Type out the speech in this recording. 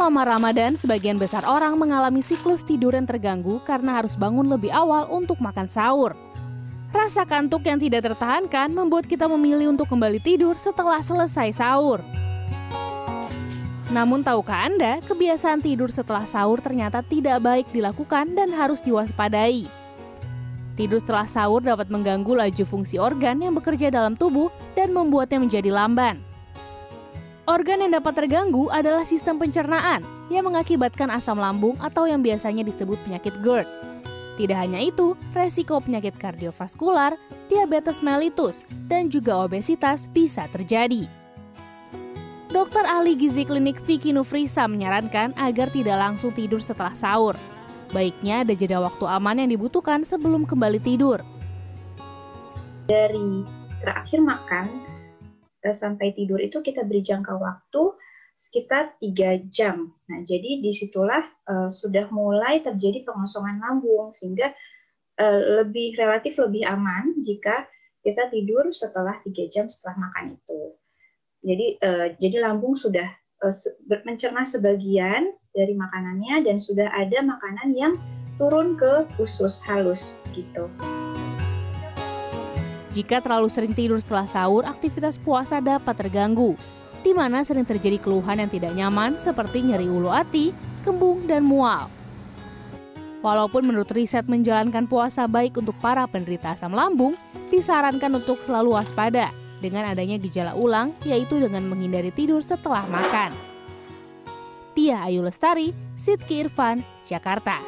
Selama Ramadan, sebagian besar orang mengalami siklus tidur yang terganggu karena harus bangun lebih awal untuk makan sahur. Rasa kantuk yang tidak tertahankan membuat kita memilih untuk kembali tidur setelah selesai sahur. Namun tahukah Anda, kebiasaan tidur setelah sahur ternyata tidak baik dilakukan dan harus diwaspadai. Tidur setelah sahur dapat mengganggu laju fungsi organ yang bekerja dalam tubuh dan membuatnya menjadi lamban. Organ yang dapat terganggu adalah sistem pencernaan yang mengakibatkan asam lambung atau yang biasanya disebut penyakit GERD. Tidak hanya itu, resiko penyakit kardiovaskular, diabetes mellitus, dan juga obesitas bisa terjadi. Dokter ahli gizi klinik Vicky Nufrisa menyarankan agar tidak langsung tidur setelah sahur. Baiknya ada jeda waktu aman yang dibutuhkan sebelum kembali tidur. Dari terakhir makan sampai tidur itu kita beri jangka waktu sekitar tiga jam. Nah, jadi di situlah uh, sudah mulai terjadi pengosongan lambung sehingga uh, lebih relatif lebih aman jika kita tidur setelah tiga jam setelah makan itu. Jadi uh, jadi lambung sudah uh, mencerna sebagian dari makanannya dan sudah ada makanan yang turun ke usus halus gitu. Jika terlalu sering tidur setelah sahur, aktivitas puasa dapat terganggu, di mana sering terjadi keluhan yang tidak nyaman seperti nyeri ulu hati, kembung, dan mual. Walaupun menurut riset menjalankan puasa baik untuk para penderita asam lambung, disarankan untuk selalu waspada dengan adanya gejala ulang, yaitu dengan menghindari tidur setelah makan. Tia Ayu Lestari, Sidki Irfan, Jakarta.